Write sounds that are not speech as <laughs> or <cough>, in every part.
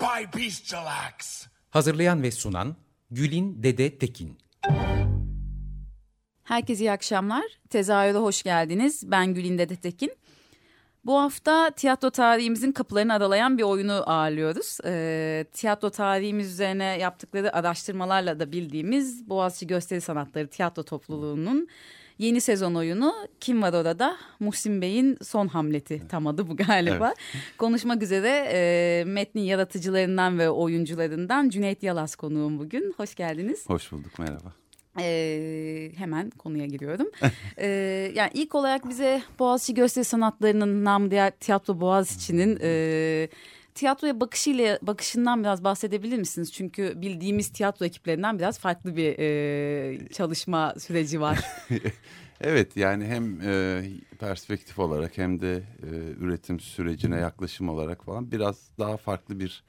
By. Hazırlayan ve sunan Gülin Dede Tekin. Herkese iyi akşamlar. Tezahüre hoş geldiniz. Ben Gülinde Detekin. Bu hafta tiyatro tarihimizin kapılarını aralayan bir oyunu ağırlıyoruz. Ee, tiyatro tarihimiz üzerine yaptıkları araştırmalarla da bildiğimiz Boğaziçi Gösteri Sanatları Tiyatro Topluluğu'nun yeni sezon oyunu Kim Var Orada? Muhsin Bey'in son hamleti tam adı bu galiba. Evet. Konuşmak üzere e, metnin yaratıcılarından ve oyuncularından Cüneyt Yalas konuğum bugün. Hoş geldiniz. Hoş bulduk merhaba. Ee, hemen konuya giriyorum. ee, <laughs> yani ilk olarak bize Boğaziçi Gösteri Sanatları'nın nam diğer Tiyatro Boğaziçi'nin e, tiyatroya bakışıyla bakışından biraz bahsedebilir misiniz? Çünkü bildiğimiz tiyatro ekiplerinden biraz farklı bir e, çalışma süreci var. <laughs> evet yani hem e, perspektif olarak hem de e, üretim sürecine yaklaşım olarak falan biraz daha farklı bir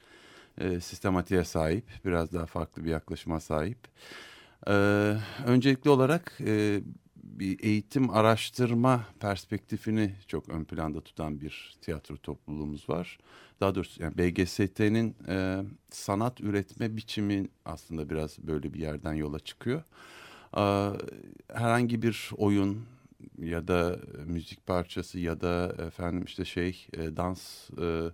e, sistematiğe sahip, biraz daha farklı bir yaklaşıma sahip. Ee, öncelikli olarak e, bir eğitim araştırma perspektifini çok ön planda tutan bir tiyatro topluluğumuz var. Daha doğrusu yani BGST'nin e, sanat üretme biçimi aslında biraz böyle bir yerden yola çıkıyor. Ee, herhangi bir oyun ya da müzik parçası ya da efendim işte şey e, dans e,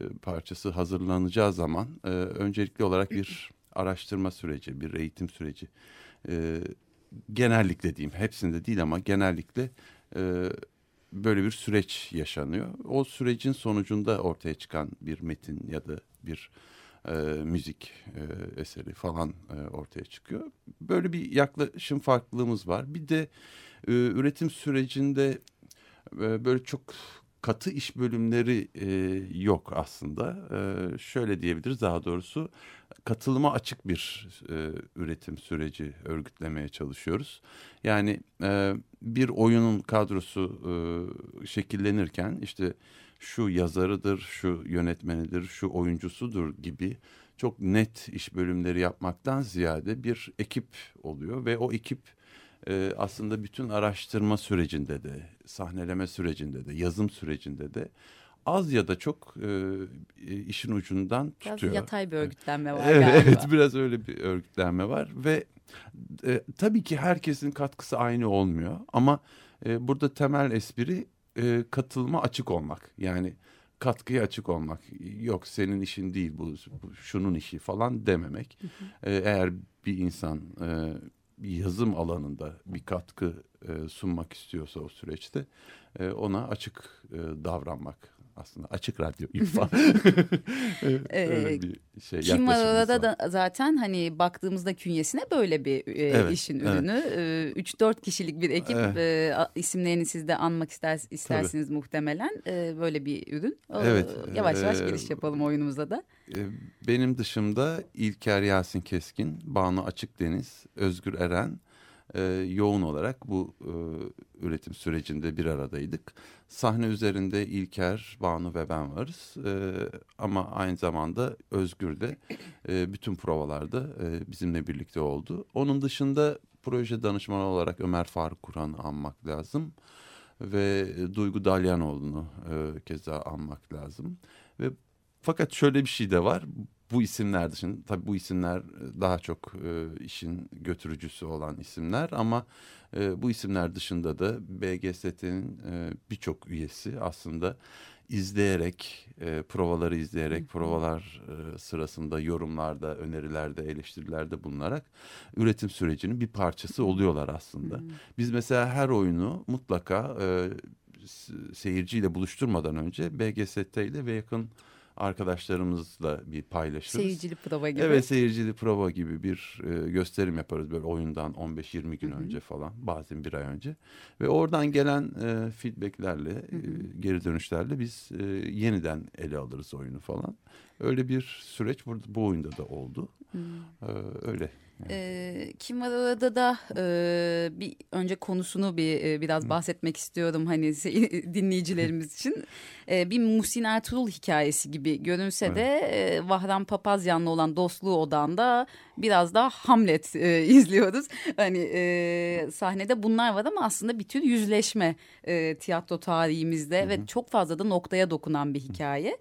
e parçası hazırlanacağı zaman e, öncelikli olarak bir araştırma süreci, bir eğitim süreci. E, genellikle diyeyim, hepsinde değil ama genellikle e, böyle bir süreç yaşanıyor. O sürecin sonucunda ortaya çıkan bir metin ya da bir e, müzik e, eseri falan e, ortaya çıkıyor. Böyle bir yaklaşım farklılığımız var. Bir de e, üretim sürecinde e, böyle çok katı iş bölümleri e, yok aslında. E, şöyle diyebiliriz daha doğrusu katılıma açık bir e, üretim süreci örgütlemeye çalışıyoruz. Yani e, bir oyunun kadrosu e, şekillenirken işte şu yazarıdır, şu yönetmenidir, şu oyuncusudur gibi çok net iş bölümleri yapmaktan ziyade bir ekip oluyor ve o ekip e, aslında bütün araştırma sürecinde de, sahneleme sürecinde de, yazım sürecinde de az ya da çok e, işin ucundan tutuyor. Biraz yatay bir örgütlenme var evet, galiba. Evet biraz öyle bir örgütlenme var ve e, tabii ki herkesin katkısı aynı olmuyor ama e, burada temel espri e, katılma açık olmak. Yani katkıya açık olmak. Yok senin işin değil bu, bu şunun işi falan dememek. Hı hı. E, eğer bir insan e, yazım alanında bir katkı e, sunmak istiyorsa o süreçte e, ona açık e, davranmak aslında açık radyo <laughs> ifa. <laughs> Öyle bir şey. Kim da zaten hani baktığımızda künyesine böyle bir e, evet, işin evet. ürünü. 3-4 kişilik bir ekip evet. e, isimlerini siz de anmak ister, istersiniz Tabii. muhtemelen. E, böyle bir ürün. Evet. Yavaş yavaş e, giriş yapalım oyunumuza da. E, benim dışımda İlker Yasin Keskin, Banu Açık Deniz, Özgür Eren, e, yoğun olarak bu e, üretim sürecinde bir aradaydık. Sahne üzerinde İlker, Banu ve ben varız. E, ama aynı zamanda Özgür de e, bütün provalarda e, bizimle birlikte oldu. Onun dışında proje danışmanı olarak Ömer Faruk Kur'an'ı anmak lazım. Ve Duygu Dalyanoğlu'nu e, keza anmak lazım. Ve fakat şöyle bir şey de var. Bu isimler dışında tabii bu isimler e, daha çok e, işin götürücüsü olan isimler ama e, bu isimler dışında da BGST'nin e, birçok üyesi aslında izleyerek, e, provaları izleyerek, provalar e, sırasında yorumlarda, önerilerde, eleştirilerde bulunarak üretim sürecinin bir parçası oluyorlar aslında. Biz mesela her oyunu mutlaka e, seyirciyle buluşturmadan önce BGST ile ve yakın arkadaşlarımızla bir paylaşırız. Seyircili prova gibi. Evet seyircili prova gibi bir e, gösterim yaparız böyle oyundan 15-20 gün Hı hı. önce falan bazen bir ay önce. Ve oradan gelen e, feedbacklerle e, geri dönüşlerle biz e, yeniden ele alırız oyunu falan. Öyle bir süreç burada bu oyunda da oldu. Hı. E, öyle. Ee, kim var orada da e, bir önce konusunu bir e, biraz bahsetmek istiyorum hani se- <laughs> dinleyicilerimiz için. E, bir Muhsin Ertuğrul hikayesi gibi görünse de e, Vahran Papazyan'la olan dostluğu odanda biraz daha Hamlet e, <laughs> izliyoruz. Hani e, sahnede bunlar var ama aslında bir tür yüzleşme e, tiyatro tarihimizde ve çok fazla da noktaya dokunan bir hikaye.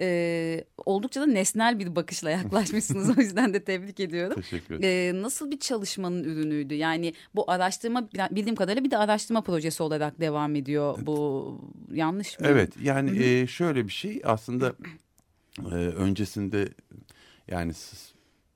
E, oldukça da nesnel bir bakışla yaklaşmışsınız <laughs> o yüzden de tebrik ediyorum. Teşekkür ederim. Ee, nasıl bir çalışmanın ürünüydü? Yani bu araştırma bildiğim kadarıyla bir de araştırma projesi olarak devam ediyor. Bu yanlış mı? Evet yani e, şöyle bir şey aslında e, öncesinde yani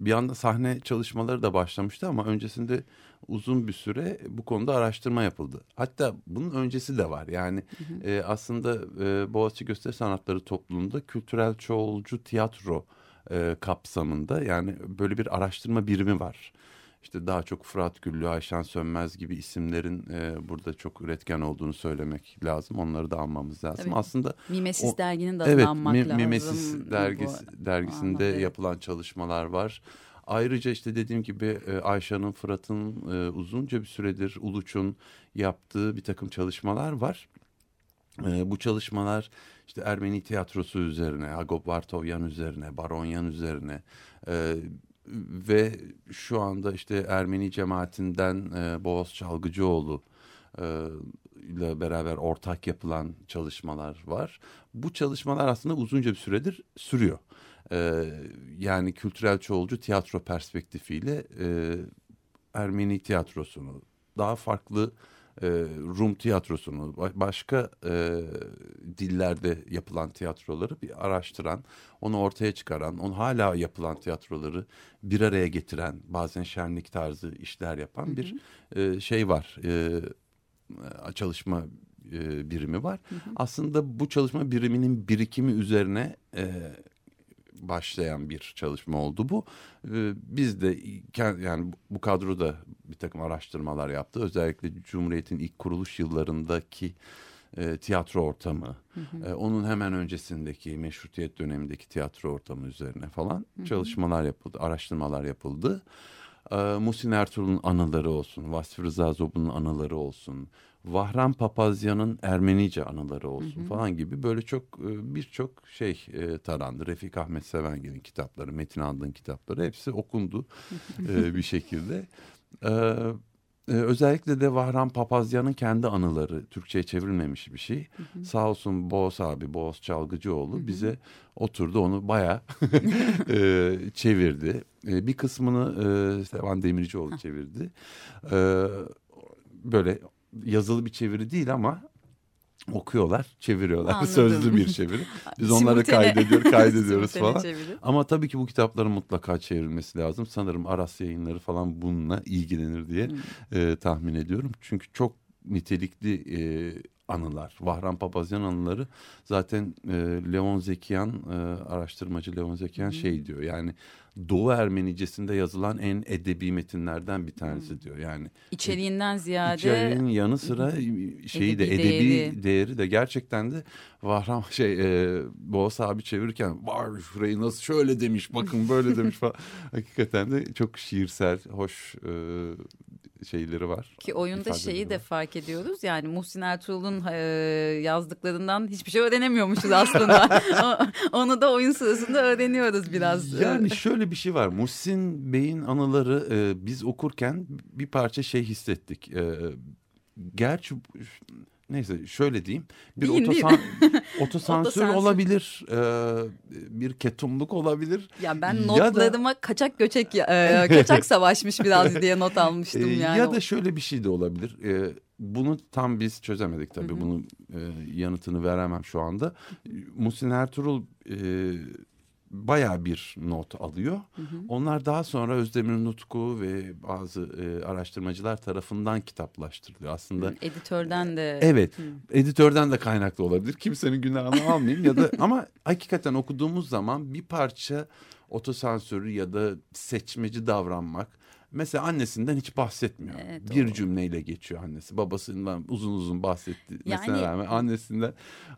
bir anda sahne çalışmaları da başlamıştı ama öncesinde uzun bir süre bu konuda araştırma yapıldı. Hatta bunun öncesi de var yani e, aslında e, Boğaziçi Gösteri Sanatları topluluğunda kültürel çoğulcu tiyatro e, kapsamında yani böyle bir araştırma birimi var. İşte daha çok Fırat Güllü, Ayşen Sönmez gibi isimlerin e, burada çok üretken olduğunu söylemek lazım. Onları da anmamız lazım. Tabii. Aslında Mimesis O- derginin de evet anmak Mi- lazım. Mimesis dergisi, dergisinde evet. yapılan çalışmalar var. Ayrıca işte dediğim gibi e, Ayşe'nin, Fırat'ın e, uzunca bir süredir Uluç'un yaptığı bir takım çalışmalar var. E, bu çalışmalar işte Ermeni tiyatrosu üzerine, Agop Vartovyan üzerine, Baronyan üzerine ve şu anda işte Ermeni cemaatinden e, Boğaz Çalgıcıoğlu ile beraber ortak yapılan çalışmalar var. Bu çalışmalar aslında uzunca bir süredir sürüyor. E, yani kültürel çoğulcu tiyatro perspektifiyle e, Ermeni tiyatrosunu, daha farklı e, Rum tiyatrosunu, ba- başka e, dillerde yapılan tiyatroları bir araştıran, onu ortaya çıkaran, onu hala yapılan tiyatroları bir araya getiren, bazen şenlik tarzı işler yapan bir e, şey var. E, çalışma e, birimi var. Aslında bu çalışma biriminin birikimi üzerine e, başlayan bir çalışma oldu bu. Ee, Biz de yani bu kadroda bir takım araştırmalar yaptı. Özellikle Cumhuriyet'in ilk kuruluş yıllarındaki e, tiyatro ortamı, e, onun hemen öncesindeki meşrutiyet dönemindeki tiyatro ortamı üzerine falan çalışmalar yapıldı, araştırmalar yapıldı. E, Muhsin Ertuğrul'un anıları olsun, Vasfi Rıza Zobu'nun anıları olsun, Vahran Papazyan'ın Ermenice anıları olsun falan gibi böyle çok e, birçok şey e, tarandı. Refik Ahmet Sevengil'in kitapları, Metin Andın kitapları hepsi okundu <laughs> e, bir şekilde. Özellikle de Vahran Papazyan'ın kendi anıları Türkçe'ye çevrilmemiş bir şey. Sağ olsun Boğaz abi, Boğaz Çalgıcıoğlu bize oturdu onu bayağı <laughs> e, çevirdi. E, bir kısmını e, Sevan Demircioğlu çevirdi. E, böyle yazılı bir çeviri değil ama okuyorlar, çeviriyorlar. Anladım. <laughs> Sözlü bir çeviri. <laughs> Biz onları kaydediyor, <laughs> kaydediyoruz falan. çeviri. Ama tabii ki bu kitapların mutlaka çevrilmesi lazım. Sanırım Aras yayınları falan bununla ilgilenir diye e, tahmin ediyorum. Çünkü çok nitelikli e, anılar. Vahran Papazyan anıları zaten e, Leon Zekiyan, e, araştırmacı Leon Zekiyan şey diyor. Yani Doğu Ermenicesinde yazılan en edebi metinlerden bir tanesi diyor. Yani İçeriğinden ziyade İçeriğinin yanı sıra şeyi de Edebi edebi değeri. değeri. de gerçekten de Vahram <laughs> şey e, Boğaz abi çevirirken var şurayı nasıl şöyle demiş bakın böyle demiş falan. <laughs> Hakikaten de çok şiirsel hoş e, şeyleri var. Ki oyunda şeyi de var. fark ediyoruz. Yani Muhsin Ertuğrul'un e, yazdıklarından hiçbir şey öğrenemiyormuşuz aslında. <laughs> Onu da oyun sırasında öğreniyoruz biraz. Yani <laughs> şöyle bir şey var. Muhsin Bey'in anıları e, biz okurken bir parça şey hissettik. E, gerçi neyse şöyle diyeyim. Bir deyin. otosan, <laughs> otosansür Otosansür. olabilir. e, bir ketumluk olabilir. Ya ben Ya da- notlarıma kaçak göçek e, kaçak savaşmış biraz <laughs> diye not almıştım Ee, yani. Ya da şöyle bir şey de olabilir. Ee, bunu tam biz çözemedik tabii. Hı hı. Bunun e, yanıtını veremem şu anda. Muhsin Ertuğrul e, bayağı bir not alıyor. Onlar daha sonra Özdemir Nutku ve bazı e, araştırmacılar tarafından kitaplaştırılıyor. Aslında Editörden de. Evet. Editörden de kaynaklı olabilir. Kimsenin günahını <laughs> almayayım ya da ama hakikaten okuduğumuz zaman bir parça otosansörü ya da seçmeci davranmak. Mesela annesinden hiç bahsetmiyor. Evet, bir o- cümleyle geçiyor annesi. Babasından uzun uzun bahsetti. Mesela Yani- rağmen annesinden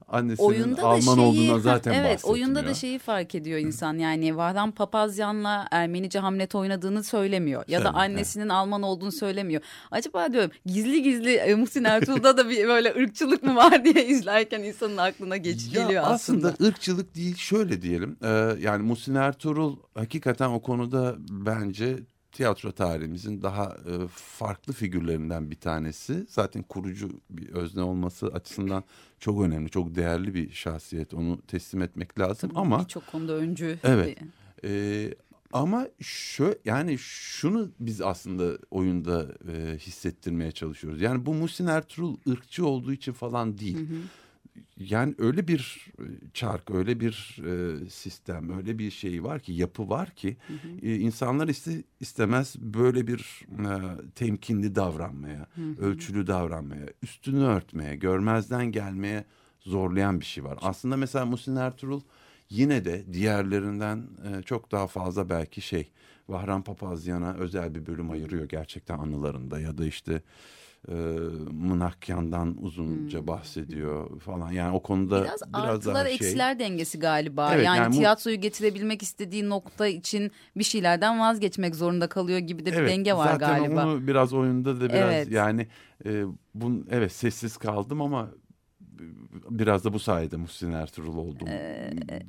annesinin Oyunda da Alman şeyi, olduğuna zaten evet, bahsetmiyor. oyunda da şeyi fark ediyor insan. Yani Vahran Papazyan'la Ermenice Hamlet oynadığını söylemiyor. Ya da annesinin Alman olduğunu söylemiyor. Acaba diyorum gizli gizli e, Muhsin Ertuğrul'da da bir böyle ırkçılık mı var diye <laughs> izlerken insanın aklına geç Ya geliyor aslında. aslında ırkçılık değil şöyle diyelim. Ee, yani Muhsin Ertuğrul hakikaten o konuda bence tiyatro tarihimizin daha e, farklı figürlerinden bir tanesi. Zaten kurucu bir özne olması açısından çok önemli, çok değerli bir şahsiyet. Onu teslim etmek lazım ama Birçok konuda öncü. Evet. e, ama şu yani şunu biz aslında oyunda e, hissettirmeye çalışıyoruz. Yani bu Muhsin Ertuğrul ırkçı olduğu için falan değil. Yani öyle bir e, çark, öyle bir e, sistem, öyle bir şey var ki, yapı var ki e, insanlar iste, istemez böyle bir e, temkinli davranmaya, ölçülü davranmaya, üstünü örtmeye, görmezden gelmeye zorlayan bir şey var. Aslında mesela Muhsin Ertuğrul yine de diğerlerinden e, çok daha fazla belki şey Vahran Papazyan'a özel bir bölüm ayırıyor gerçekten anılarında ya da işte e, Mınakyan'dan uzunca bahsediyor falan. Yani o konuda Biraz, biraz, artılar daha şey. eksiler dengesi galiba. Evet, yani, yani tiyatroyu getirebilmek istediği nokta için bir şeylerden vazgeçmek zorunda kalıyor gibi de bir Evet, denge var zaten galiba. onu biraz oyunda da biraz Evet. yani e, bun evet sessiz kaldım ama biraz da bu sayede Muhsin Ertuğrul oldum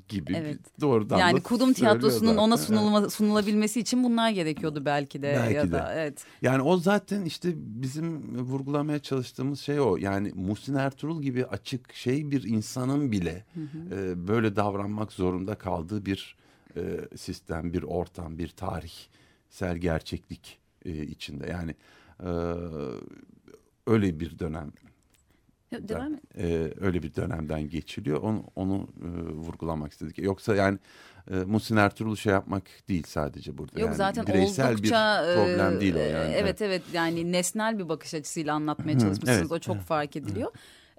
gibi bir- evet. doğrudan yani Kudum tiyatrosunun ona zaten. Evet. sunulma, sunulabilmesi için bunlar gerekiyordu belki de Belki ya de. da evet. Yani o zaten işte bizim vurgulamaya çalıştığımız şey o. Yani Muhsin Ertuğrul gibi açık şey bir insanın bile e, böyle davranmak zorunda kaldığı bir e, sistem, bir ortam, bir tarihsel gerçeklik e, içinde. Yani e, öyle bir dönem Devam et. e, öyle bir dönemden geçiliyor. Onu, onu e, vurgulamak istedik. Yoksa yani e, Muhsin Ertuğrul'u şey yapmak değil sadece burada. Yok yani zaten bireysel oldukça bir problem e, değil o yani. Evet evet yani nesnel bir bakış açısıyla anlatmaya çalışmışsınız. evet, o çok fark ediliyor.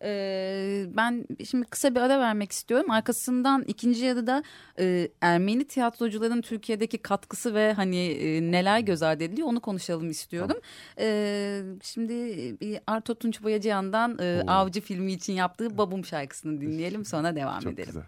Ee, ben şimdi kısa bir ara vermek istiyorum. Arkasından ikinci yarıda e, Ermeni tiyatrocuların Türkiye'deki katkısı ve hani e, neler göz ardı ediliyor onu konuşalım istiyorum. Ee, şimdi bir Arto Tunç Boyacıyan'dan e. Avcı filmi için yaptığı Babum şarkısını dinleyelim sonra devam Çok edelim. güzel.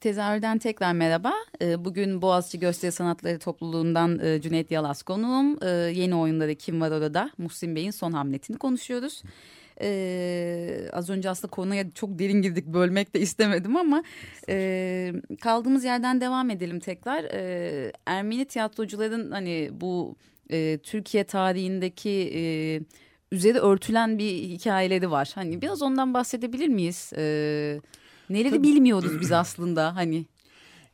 Tezahürden tekrar merhaba. Ee, Bugün Boğaziçi Gösteri Sanatları Topluluğundan e, Cüneyt Yalas konuğum. Ee, Yeni oyunları Kim Var Orada? Muhsin Bey'in son hamletini konuşuyoruz. Ee, az önce aslında konuya çok derin girdik bölmek de istemedim ama e, kaldığımız yerden devam edelim tekrar. Ermeni tiyatrocuların hani bu e, Türkiye tarihindeki e, üzeri örtülen bir hikayeleri var. Hani biraz ondan bahsedebilir miyiz? Ee, neleri bilmiyoruz biz <clears throat> aslında hani.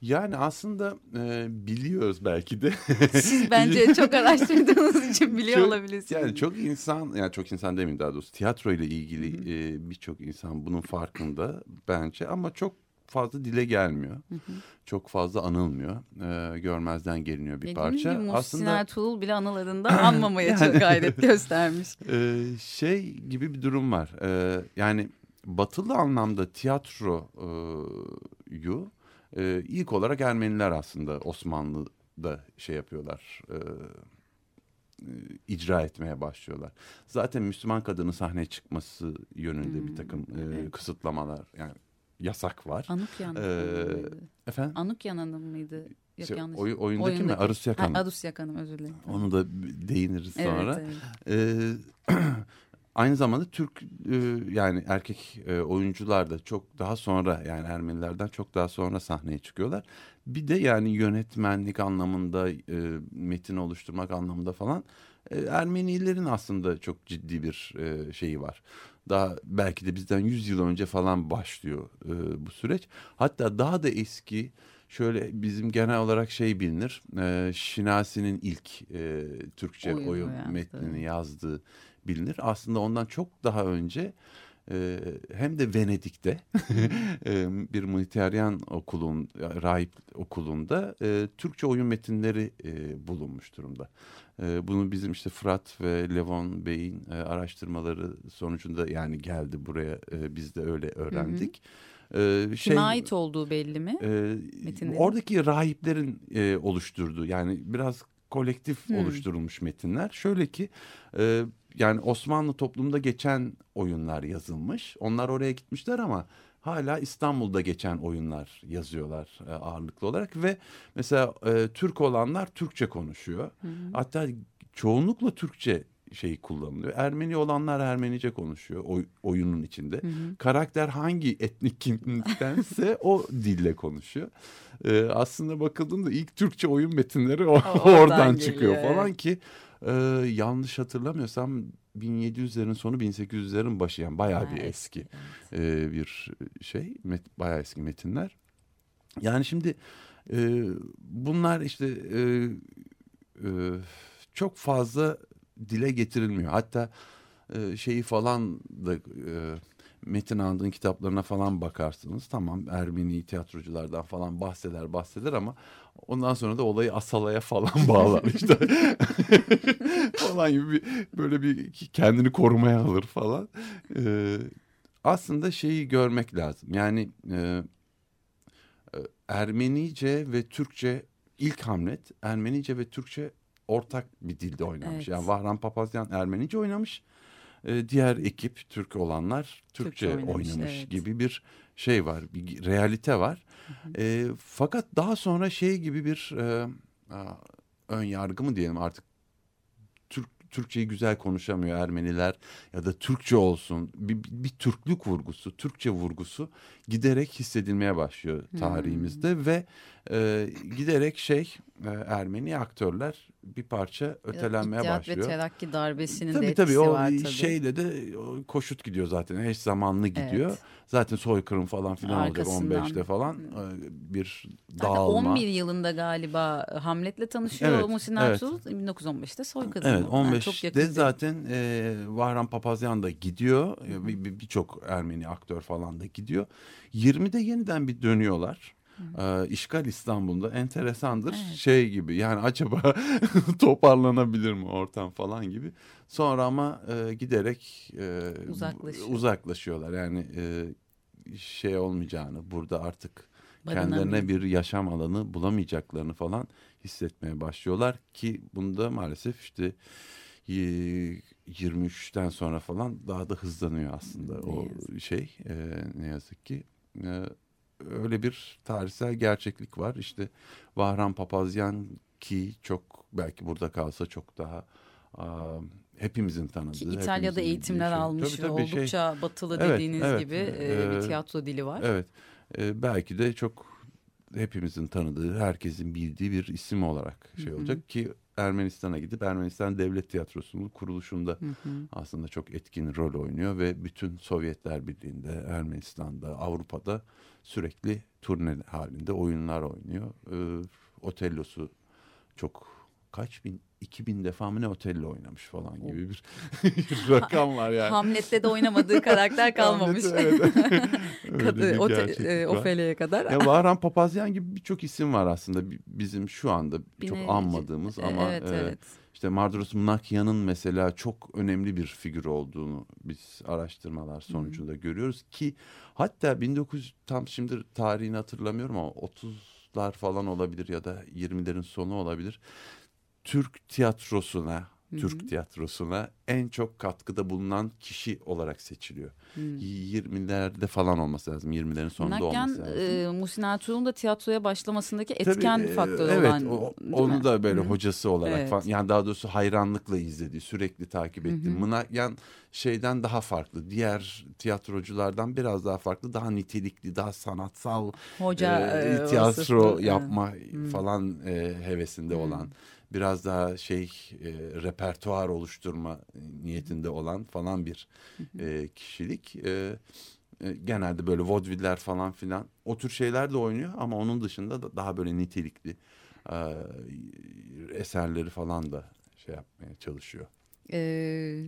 Yani aslında e, biliyoruz belki de. Siz <laughs> bence çok araştırdığınız <laughs> için biliyor Çok- olabilirsiniz. Yani çok insan, yani çok insan demeyeyim daha doğrusu tiyatro ile ilgili e, birçok insan bunun farkında bence ama çok fazla dile gelmiyor. Çok fazla anılmıyor. E, görmezden geliniyor bir Dediğim parça. gibi Aslında Ertuğrul bile anılarında <clears throat> anmamaya çok gayret göstermiş. <laughs> e, şey gibi bir durum var. E, yani batılı anlamda tiyatroyu e, ilk olarak Ermeniler aslında Osmanlı'da şey yapıyorlar. E, e, icra etmeye başlıyorlar. Zaten Müslüman kadının sahneye çıkması yönünde bir takım e, evet. kısıtlamalar yani yasak var. Anukyan. Ee, Efendim? Anukyan Hanım mıydı? Yok Şey, yanlış. oy- oyundaki mi? Oyundaki. Arusyak Ha, Hanım. Arusyak Hanım özür dilerim. Onu da değiniriz Evet, sonra. evet. Ee, <clears throat> <clears throat> aynı zamanda Türk e, yani erkek e, oyuncular da çok daha sonra yani Ermenilerden çok daha sonra sahneye çıkıyorlar. Bir de yani yönetmenlik anlamında e, metin oluşturmak anlamında falan e, Ermenilerin aslında çok ciddi bir e, şeyi var. Daha belki de bizden 100 yıl önce falan başlıyor e, bu süreç. Hatta daha da eski şöyle bizim genel olarak şey bilinir. E, Şinasi'nin ilk e, Türkçe oyun yazdığı. metnini yazdığı bilinir. Aslında ondan çok daha önce e, hem de Venedik'te <laughs> e, bir Moniterian okulun, rahip okulunda e, Türkçe oyun metinleri e, bulunmuş durumda. E, bunu bizim işte Fırat ve Levon Bey'in e, araştırmaları sonucunda yani geldi buraya e, biz de öyle öğrendik. E, Kime ait olduğu belli mi? e, Metinlerin? oradaki rahiplerin e, oluşturduğu yani biraz kolektif Hmm. oluşturulmuş metinler. Şöyle ki e, yani Osmanlı toplumunda geçen oyunlar yazılmış. Onlar oraya gitmişler ama hala İstanbul'da geçen oyunlar yazıyorlar e, ağırlıklı olarak ve mesela e, Türk olanlar Türkçe konuşuyor. Hatta çoğunlukla Türkçe şeyi kullanılıyor. Ermeni olanlar Ermenice konuşuyor oy- oyunun içinde. Karakter hangi etnik kimliktense o dille konuşuyor. Ee, aslında bakıldığında ilk Türkçe oyun metinleri o- <laughs> oradan oradan çıkıyor evet. falan ki e, yanlış hatırlamıyorsam 1700'lerin sonu 1800'lerin başı yani bayağı bir eski eski, e, bir şey met, bayağı eski metinler. Yani şimdi e, bunlar işte e, e, çok fazla dile getirilmiyor. Hatta e, şeyi falan da e, Metin Andın kitaplarına falan bakarsınız. Tamam Ermeni tiyatroculardan falan bahseder bahseder ama ondan sonra da olayı Asala'ya falan <laughs> bağlar işte. <laughs> falan gibi bir, böyle bir kendini korumaya alır falan. E, aslında şeyi görmek lazım. Yani e, e, Ermenice ve Türkçe ilk Hamlet Ermenice ve Türkçe ortak bir dilde oynamış. Evet. Yani Vahran Papazyan Ermenice oynamış. E, diğer ekip Türk olanlar Türkçe, Türkçe oynamış, oynamış, evet. gibi bir şey var. Bir realite var. E, fakat daha sonra şey gibi bir e, ön yargı mı diyelim artık Türk Türkçeyi güzel konuşamıyor Ermeniler ya da Türkçe olsun bir, bir, bir Türklük vurgusu, Türkçe vurgusu giderek hissedilmeye başlıyor tarihimizde ve e, giderek şey e, Ermeni aktörler bir parça ötelenmeye İttihat başlıyor. ve Terakki darbesinin de Tabii etkisi tabii o var tabii. şeyle de o koşut gidiyor zaten eş zamanlı gidiyor. Evet. Zaten soykırım falan filan Arkasından. olacak 15'te falan e, bir Zaten dağılma. 11 yılında galiba Hamlet'le tanışıyor Evet, Muhsin evet. Ertuğrul. 1915'te soykırım Evet oldu. Yani çok 15'te yakın bir- zaten e, Vahran Papazyan da gidiyor. E, bir- bir- Birçok Ermeni aktör falan da gidiyor. 20'de yeniden bir dönüyorlar. E, İşgal İstanbul'da enteresandır. Evet. Şey gibi yani acaba <laughs> toparlanabilir mi ortam falan gibi. Sonra ama e, giderek e, Uzaklaşıyor. uzaklaşıyorlar. Yani e, şey olmayacağını burada artık kendilerine bir yaşam alanı bulamayacaklarını falan hissetmeye başlıyorlar ki bunda maalesef işte y- 23'ten sonra falan daha da hızlanıyor aslında Ne o yazık. şey e, ne yazık ki E, öyle bir tarihsel gerçeklik var işte Vahran Papazyan ki çok belki burada kalsa çok daha hepimizin tanıdığı Ki İtalya'da hepimizin eğitimler şey. almış Tabii, ve tabii, şey- oldukça batılı Evet, dediğiniz evet. gibi e, Ee, bir tiyatro dili var. Evet. Ee, belki de çok hepimizin tanıdığı, herkesin bildiği bir isim olarak şey Hı hı. olacak ki Ermenistan'a gidip Ermenistan Devlet Tiyatrosu'nun kuruluşunda Hı hı. aslında çok etkin rol oynuyor ve bütün Sovyetler Birliği'nde, Ermenistan'da, Avrupa'da sürekli turne halinde oyunlar oynuyor. Ee, Otello'su çok kaç bin, iki bin defa mı ne Otello oynamış falan gibi <laughs> bir rakam var yani. Hamlet'te de oynamadığı karakter <laughs> kalmamış. Hamlet'te, evet. <laughs> Kadı, bir o gerçeklik var. Ofelia'ya kadar. Ya Vahran Papazyan gibi birçok isim var aslında Bi- bizim şu anda çok anmadığımız E, ama evet e, evet. işte Mardros Mnakyan'ın mesela çok önemli bir figür olduğunu biz araştırmalar sonucunda görüyoruz ki hatta 1900 tam şimdi tarihini hatırlamıyorum ama 30'lar falan olabilir ya da 20'lerin sonu olabilir. Türk tiyatrosuna Türk tiyatrosuna en çok katkıda bulunan kişi olarak seçiliyor. 20'lerde falan olması lazım. 20'lerin sonunda Münakyan olması lazım. e, Muhsin Ertuğrul'un da tiyatroya başlamasındaki Tabii, etken e, faktör evet, olan. o- onu mi? da böyle Hı. hocası olarak Evet. falan yani daha doğrusu hayranlıkla izlediği, sürekli takip ettiği. Mınakyan şeyden daha farklı. Diğer tiyatroculardan biraz daha farklı, daha nitelikli, daha sanatsal Hoca e, e, tiyatro yapma falan e, hevesinde olan biraz daha şey e, repertuar oluşturma niyetinde olan falan bir e, kişilik. E, e, genelde böyle vaudeviller falan filan o tür şeyler de oynuyor ama onun dışında da daha böyle nitelikli e, eserleri falan da şey yapmaya çalışıyor. Ee,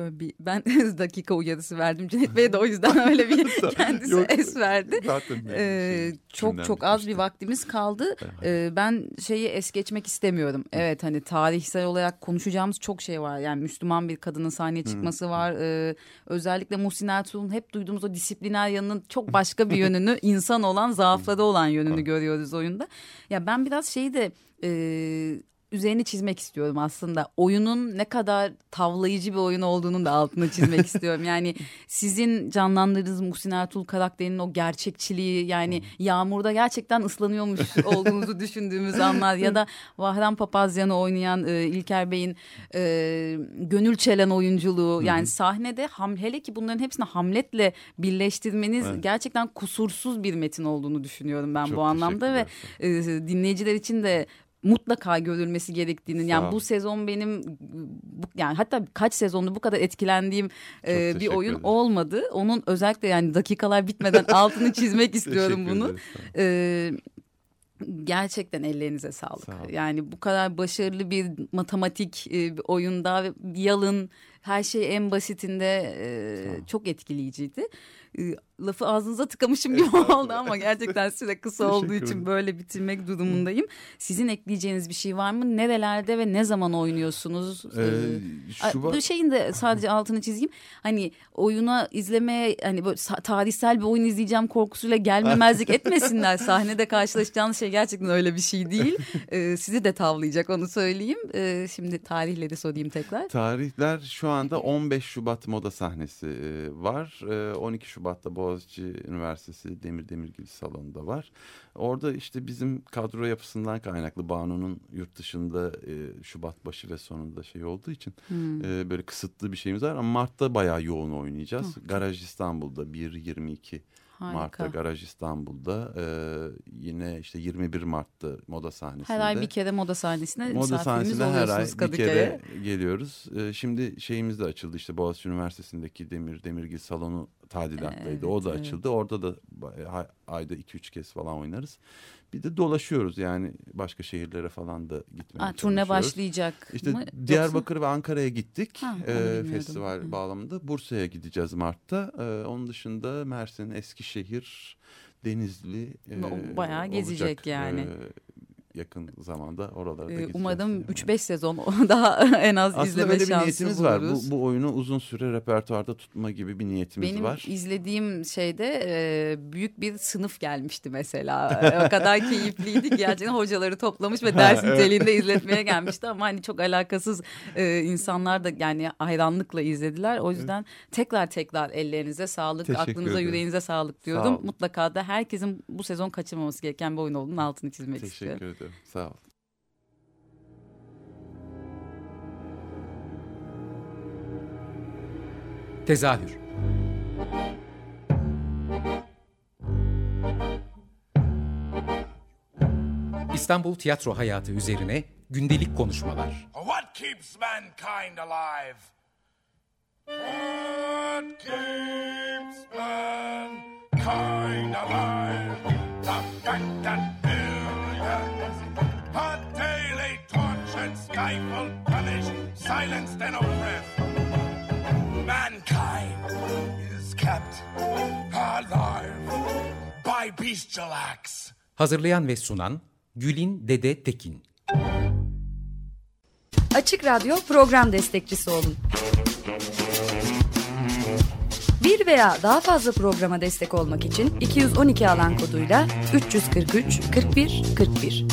böyle bir ben <laughs> dakika uyarısı verdim Cüneyt Bey'e de o yüzden öyle bir <laughs> kendisi Yok, es verdi. Zaten bir Ee, çok çok az bir bitmişti. vaktimiz kaldı. Ee, ben şeyi es geçmek istemiyorum. Evet hani tarihsel olarak konuşacağımız çok şey var. Yani Müslüman bir kadının sahneye çıkması var. Ee, özellikle Muhsin Ertuğrul'un hep duyduğumuz o disipliner yanının çok başka bir yönünü, <laughs> insan olan, zaafları olan yönünü görüyoruz oyunda. Ya ben biraz şeyi de e, üzerini çizmek istiyorum aslında. Oyunun ne kadar tavlayıcı bir oyun olduğunun da altını çizmek <laughs> istiyorum. Yani sizin canlandırdığınız Muhsin Ertuğrul karakterinin o gerçekçiliği yani yağmurda gerçekten ıslanıyormuş <laughs> olduğunuzu düşündüğümüz anlar ya da Vahran Papazyan'ı oynayan e, İlker Bey'in e, gönül çelen oyunculuğu yani sahnede ham, hele ki bunların hepsini Hamlet'le birleştirmeniz Evet. gerçekten kusursuz bir metin olduğunu düşünüyorum ben Çok bu anlamda ve e, dinleyiciler için de mutlaka görülmesi gerektiğini yani bu sezon benim bu, yani hatta kaç sezonda bu kadar etkilendiğim e, bir oyun ederim. olmadı. Onun özellikle yani dakikalar bitmeden <laughs> altını çizmek istiyorum bunu. Ee, gerçekten ellerinize sağlık. Sağ olun. yani bu kadar başarılı bir matematik e, bir oyunda yalın her şey en basitinde e, çok etkileyiciydi. E, lafı ağzınıza tıkamışım gibi oldu ama gerçekten süre kısa <laughs> olduğu için böyle bitirmek durumundayım. Sizin ekleyeceğiniz bir şey var mı? Nerelerde ve ne zaman oynuyorsunuz? Ee, Ay, Şubat- Bu şeyin de sadece altını çizeyim. Hani oyuna izlemeye hani böyle tarihsel bir oyun izleyeceğim korkusuyla gelmemezlik <laughs> etmesinler. Sahnede karşılaşacağınız şey gerçekten öyle bir şey değil. <laughs> Ee, sizi de tavlayacak onu söyleyeyim. Ee, şimdi tarihleri sorayım tekrar. Tarihler şu anda 15 Şubat moda sahnesi e, var. E, 12 Şubat'ta Boğaziçi Üniversitesi Demir Demirgil Salonu'nda var. Orada işte bizim kadro yapısından kaynaklı Banu'nun yurt dışında e, Şubat başı ve sonunda şey olduğu için Hmm. e, böyle kısıtlı bir şeyimiz var. Ama Mart'ta bayağı yoğun oynayacağız. Garaj İstanbul'da 1-22 Mart'ta Harika. Garaj İstanbul'da e, yine işte 21 Mart'ta moda sahnesinde. Her ay bir kere moda sahnesine Moda sahnesinde her ay bir kere geliyoruz. Ee, şimdi şeyimiz de açıldı işte Boğaziçi Üniversitesi'ndeki Demir Demirgil salonu tadilattaydı. o da Evet, açıldı. Orada da ayda 2-3 kez falan oynarız. Bir de dolaşıyoruz yani başka şehirlere falan da gitmeye Aa, turne başlayacak İşte mı? Diyarbakır ve Ankara'ya gittik Ha, e, festival Hı. bağlamında. Bursa'ya gideceğiz Mart'ta. E, onun dışında Mersin, Eskişehir, Denizli e, bayağı gezecek olacak, yani. e, yakın zamanda oralara da Ee, yani. 3-5 sezon <laughs> daha en az Aslında izleme öyle bir şansı niyetimiz var. buluruz. Bu, bu oyunu uzun süre repertuarda tutma gibi bir niyetimiz Benim var. izlediğim şeyde e, büyük bir sınıf gelmişti mesela. E, o kadar <laughs> keyifliydi ki gerçekten hocaları toplamış ve ders niteliğinde izletmeye <laughs> gelmişti. Ama hani çok alakasız e, insanlar da yani hayranlıkla izlediler. O yüzden tekrar tekrar ellerinize sağlık, Teşekkür aklınıza, ederim. yüreğinize sağlık Sağ diyorum. olun. Mutlaka da herkesin bu sezon kaçırmaması gereken bir oyun olduğunun altını çizmek Teşekkür istiyorum. ederim. Sağ ol. Tezahür İstanbul tiyatro hayatı üzerine gündelik konuşmalar. What keeps mankind alive? What keeps mankind alive? The fact that tortured, stifled, punished, silenced, and oppressed. Mankind is kept alive by bestial acts. Hazırlayan ve sunan Gülin Dede Tekin. Açık Radyo program destekçisi olun. Bir veya daha fazla programa destek olmak için 212 alan koduyla 343 41 41.